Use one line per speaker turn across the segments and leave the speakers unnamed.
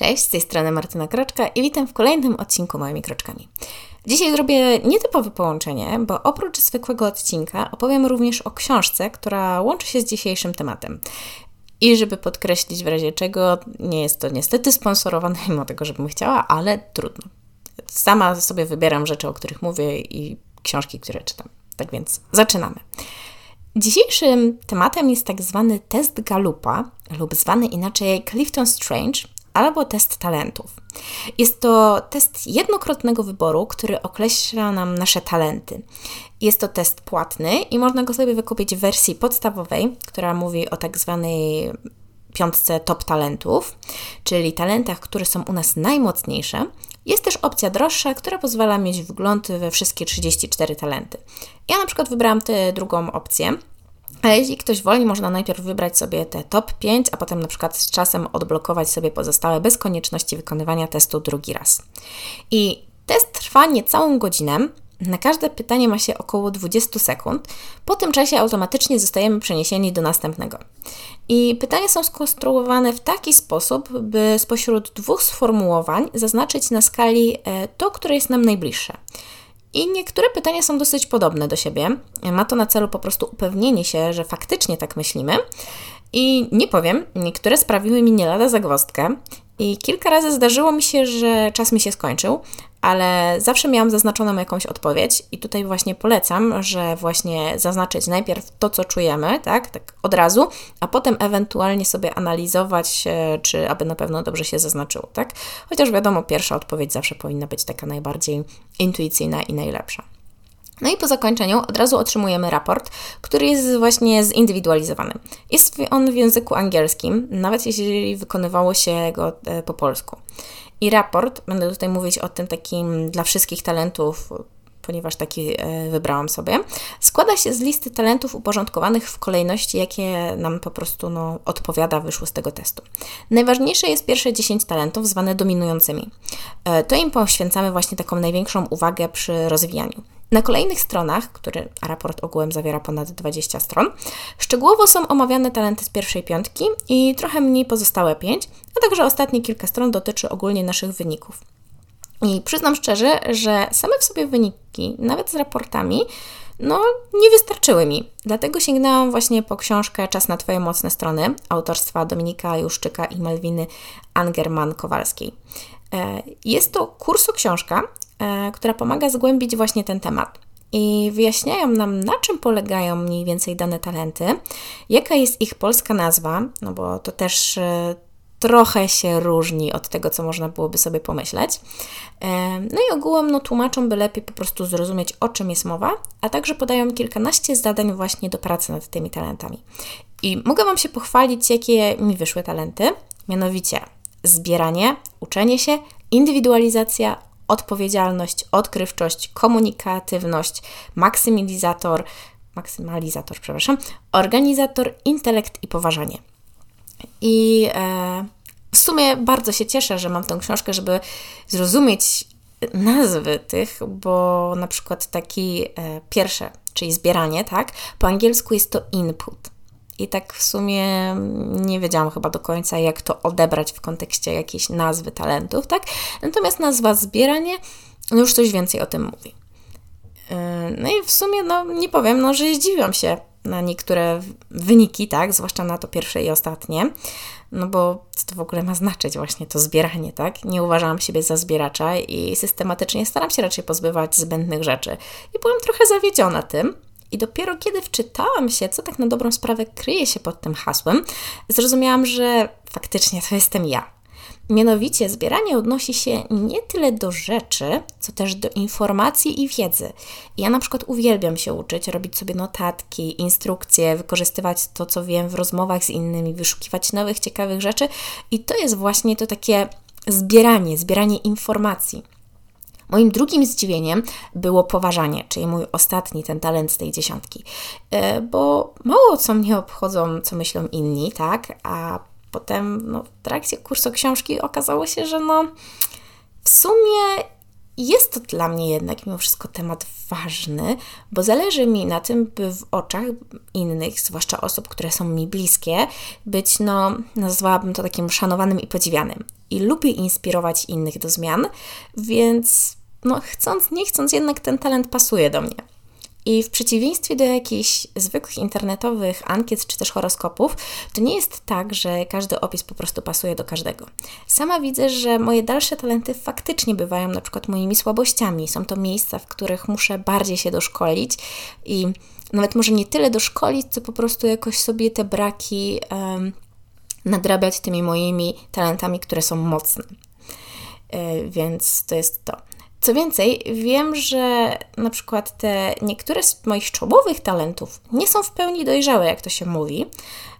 Cześć, z tej strony Martyna Kroczka i witam w kolejnym odcinku Moimi Kroczkami. Dzisiaj zrobię nietypowe połączenie, bo oprócz zwykłego odcinka opowiem również o książce, która łączy się z dzisiejszym tematem. I żeby podkreślić w razie czego, nie jest to niestety sponsorowane, mimo tego, żebym chciała, ale trudno. Sama sobie wybieram rzeczy, o których mówię i książki, które czytam. Tak więc zaczynamy. Dzisiejszym tematem jest tak zwany test Galupa, lub zwany inaczej Clifton Strange, albo test talentów. Jest to test jednokrotnego wyboru, który określa nam nasze talenty. Jest to test płatny i można go sobie wykupić w wersji podstawowej, która mówi o tak zwanej piątce top talentów, czyli talentach, które są u nas najmocniejsze. Jest też opcja droższa, która pozwala mieć wgląd we wszystkie 34 talenty. Ja na przykład wybrałam tę drugą opcję, a jeśli ktoś woli, można najpierw wybrać sobie te top 5, a potem na przykład z czasem odblokować sobie pozostałe bez konieczności wykonywania testu drugi raz. I test trwa niecałą godzinę. Na każde pytanie ma się około 20 sekund. Po tym czasie automatycznie zostajemy przeniesieni do następnego. I pytania są skonstruowane w taki sposób, by spośród dwóch sformułowań zaznaczyć na skali e, to, które jest nam najbliższe. I niektóre pytania są dosyć podobne do siebie. Ma to na celu po prostu upewnienie się, że faktycznie tak myślimy. I nie powiem, niektóre sprawiły mi nie lada zagwozdkę. I kilka razy zdarzyło mi się, że czas mi się skończył, ale zawsze miałam zaznaczoną jakąś odpowiedź i tutaj właśnie polecam, że właśnie zaznaczyć najpierw to, co czujemy, tak, tak od razu, a potem ewentualnie sobie analizować, czy aby na pewno dobrze się zaznaczyło, tak. Chociaż wiadomo, pierwsza odpowiedź zawsze powinna być taka najbardziej intuicyjna i najlepsza. No i po zakończeniu od razu otrzymujemy raport, który jest właśnie zindywidualizowany. Jest on w języku angielskim, nawet jeśli wykonywało się go e, po polsku. I raport, będę tutaj mówić o tym takim dla wszystkich talentów, ponieważ taki e, wybrałam sobie, składa się z listy talentów uporządkowanych w kolejności, jakie nam po prostu no, odpowiada, wyszło z tego testu. Najważniejsze jest pierwsze 10 talentów, zwane dominującymi. E, to im poświęcamy właśnie taką największą uwagę przy rozwijaniu. Na kolejnych stronach, który raport ogółem zawiera ponad 20 stron, szczegółowo są omawiane talenty z pierwszej piątki i trochę mniej pozostałe 5, a także ostatnie kilka stron dotyczy ogólnie naszych wyników. I przyznam szczerze, że same w sobie wyniki, nawet z raportami, no nie wystarczyły mi. Dlatego sięgnęłam właśnie po książkę Czas na Twoje mocne strony autorstwa Dominika Juszczyka i Malwiny Angerman-Kowalskiej. E, jest to kurso-książka, e, która pomaga zgłębić właśnie ten temat. I wyjaśniają nam, na czym polegają mniej więcej dane talenty, jaka jest ich polska nazwa, no bo to też e, trochę się różni od tego, co można byłoby sobie pomyśleć. No i ogółem no, tłumaczą, by lepiej po prostu zrozumieć, o czym jest mowa, a także podają kilkanaście zadań właśnie do pracy nad tymi talentami. I mogę Wam się pochwalić, jakie mi wyszły talenty, mianowicie zbieranie, uczenie się, indywidualizacja, odpowiedzialność, odkrywczość, komunikatywność, maksymalizator, maksymalizator, przepraszam, organizator, intelekt i poważanie. I e, w sumie bardzo się cieszę, że mam tę książkę, żeby zrozumieć nazwy tych, bo na przykład taki e, pierwsze, czyli zbieranie, tak? Po angielsku jest to input. I tak w sumie nie wiedziałam chyba do końca, jak to odebrać w kontekście jakiejś nazwy talentów, tak? Natomiast nazwa zbieranie no już coś więcej o tym mówi. E, no i w sumie, no nie powiem, no, że zdziwiłam się na niektóre wyniki, tak, zwłaszcza na to pierwsze i ostatnie, no bo co to w ogóle ma znaczyć właśnie to zbieranie, tak? Nie uważałam siebie za zbieracza i systematycznie staram się raczej pozbywać zbędnych rzeczy. I byłam trochę zawiedziona tym, i dopiero kiedy wczytałam się, co tak na dobrą sprawę kryje się pod tym hasłem, zrozumiałam, że faktycznie to jestem ja. Mianowicie zbieranie odnosi się nie tyle do rzeczy, co też do informacji i wiedzy. Ja na przykład uwielbiam się uczyć, robić sobie notatki, instrukcje, wykorzystywać to, co wiem w rozmowach z innymi, wyszukiwać nowych, ciekawych rzeczy i to jest właśnie to takie zbieranie, zbieranie informacji. Moim drugim zdziwieniem było poważanie, czyli mój ostatni ten talent z tej dziesiątki, e, bo mało co mnie obchodzą, co myślą inni, tak, a potem no, w trakcie kursu książki okazało się, że no w sumie jest to dla mnie jednak mimo wszystko temat ważny, bo zależy mi na tym, by w oczach innych, zwłaszcza osób, które są mi bliskie, być, no, nazwałabym to takim szanowanym i podziwianym. i lubię inspirować innych do zmian, więc no, chcąc, nie chcąc, jednak ten talent pasuje do mnie. I w przeciwieństwie do jakichś zwykłych internetowych ankiet czy też horoskopów, to nie jest tak, że każdy opis po prostu pasuje do każdego. Sama widzę, że moje dalsze talenty faktycznie bywają na przykład moimi słabościami. Są to miejsca, w których muszę bardziej się doszkolić i nawet może nie tyle doszkolić, co po prostu jakoś sobie te braki um, nadrabiać tymi moimi talentami, które są mocne. Yy, więc to jest to. Co więcej, wiem, że na przykład te niektóre z moich czołowych talentów nie są w pełni dojrzałe, jak to się mówi,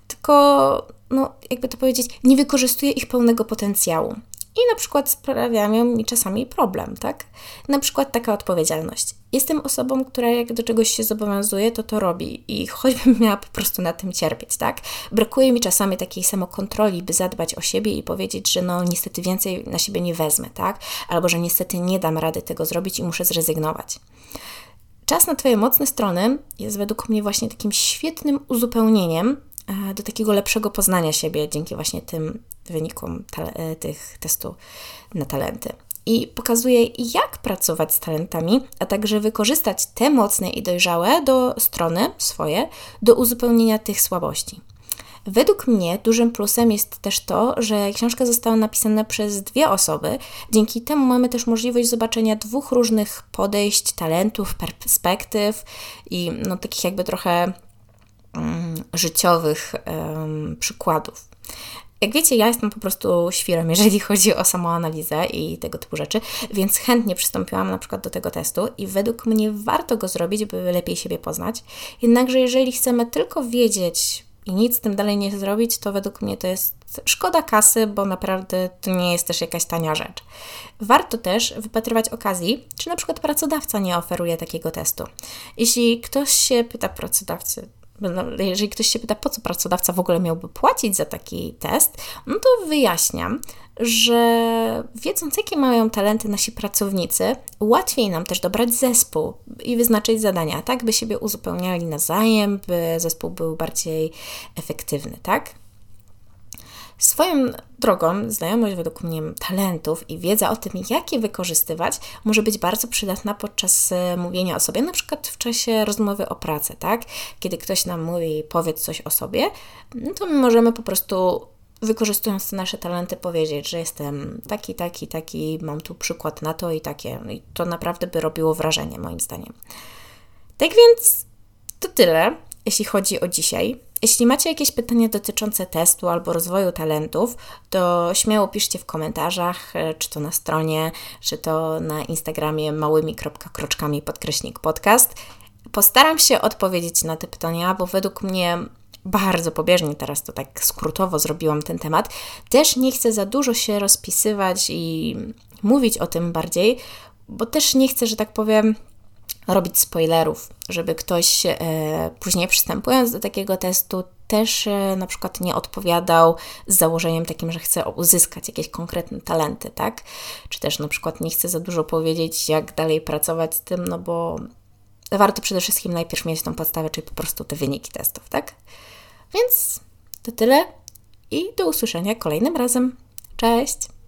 tylko, no, jakby to powiedzieć, nie wykorzystuję ich pełnego potencjału i na przykład sprawiają mi czasami problem, tak? Na przykład taka odpowiedzialność. Jestem osobą, która jak do czegoś się zobowiązuje, to to robi i choćbym miała po prostu na tym cierpieć, tak? Brakuje mi czasami takiej samokontroli, by zadbać o siebie i powiedzieć, że no niestety więcej na siebie nie wezmę, tak? Albo że niestety nie dam rady tego zrobić i muszę zrezygnować. Czas na Twoje mocne strony jest według mnie właśnie takim świetnym uzupełnieniem do takiego lepszego poznania siebie dzięki właśnie tym wynikom e, tych testu na talenty. I pokazuje, jak pracować z talentami, a także wykorzystać te mocne i dojrzałe do strony swoje do uzupełnienia tych słabości. Według mnie dużym plusem jest też to, że książka została napisana przez dwie osoby. Dzięki temu mamy też możliwość zobaczenia dwóch różnych podejść, talentów, perspektyw i no, takich jakby trochę życiowych um, przykładów. Jak wiecie, ja jestem po prostu świrem, jeżeli chodzi o samoanalizę i tego typu rzeczy, więc chętnie przystąpiłam na przykład do tego testu i według mnie warto go zrobić, by lepiej siebie poznać. Jednakże jeżeli chcemy tylko wiedzieć i nic z tym dalej nie zrobić, to według mnie to jest szkoda kasy, bo naprawdę to nie jest też jakaś tania rzecz. Warto też wypatrywać okazji, czy na przykład pracodawca nie oferuje takiego testu. Jeśli ktoś się pyta pracodawcy, jeżeli ktoś się pyta, po co pracodawca w ogóle miałby płacić za taki test, no to wyjaśniam, że wiedząc, jakie mają talenty nasi pracownicy, łatwiej nam też dobrać zespół i wyznaczyć zadania, tak, by siebie uzupełniali nawzajem, by zespół był bardziej efektywny, tak? Swoją drogą, znajomość według mnie talentów i wiedza o tym, jak je wykorzystywać, może być bardzo przydatna podczas e, mówienia o sobie, na przykład w czasie rozmowy o pracy, tak? Kiedy ktoś nam mówi, powiedz coś o sobie, no to my możemy po prostu wykorzystując te nasze talenty, powiedzieć, że jestem taki, taki, taki, mam tu przykład na to i takie. I to naprawdę by robiło wrażenie, moim zdaniem. Tak więc to tyle, jeśli chodzi o dzisiaj. Jeśli macie jakieś pytania dotyczące testu albo rozwoju talentów, to śmiało piszcie w komentarzach, e, czy to na stronie, czy to na Instagramie małymi.kroczkami podkreśnik podcast. Postaram się odpowiedzieć na te pytania, bo według mnie bardzo pobieżnie teraz to tak skrótowo zrobiłam ten temat. Też nie chcę za dużo się rozpisywać i mówić o tym bardziej, bo też nie chcę, że tak powiem, robić spoilerów, żeby ktoś e, później przystępując do takiego testu też e, na przykład nie odpowiadał z założeniem takim, że chce uzyskać jakieś konkretne talenty, tak? Czy też na przykład nie chce za dużo powiedzieć, jak dalej pracować z tym, no bo warto przede wszystkim najpierw mieć tą podstawę, czyli po prostu te wyniki testów, tak? Więc to tyle i do usłyszenia kolejnym razem. Cześć!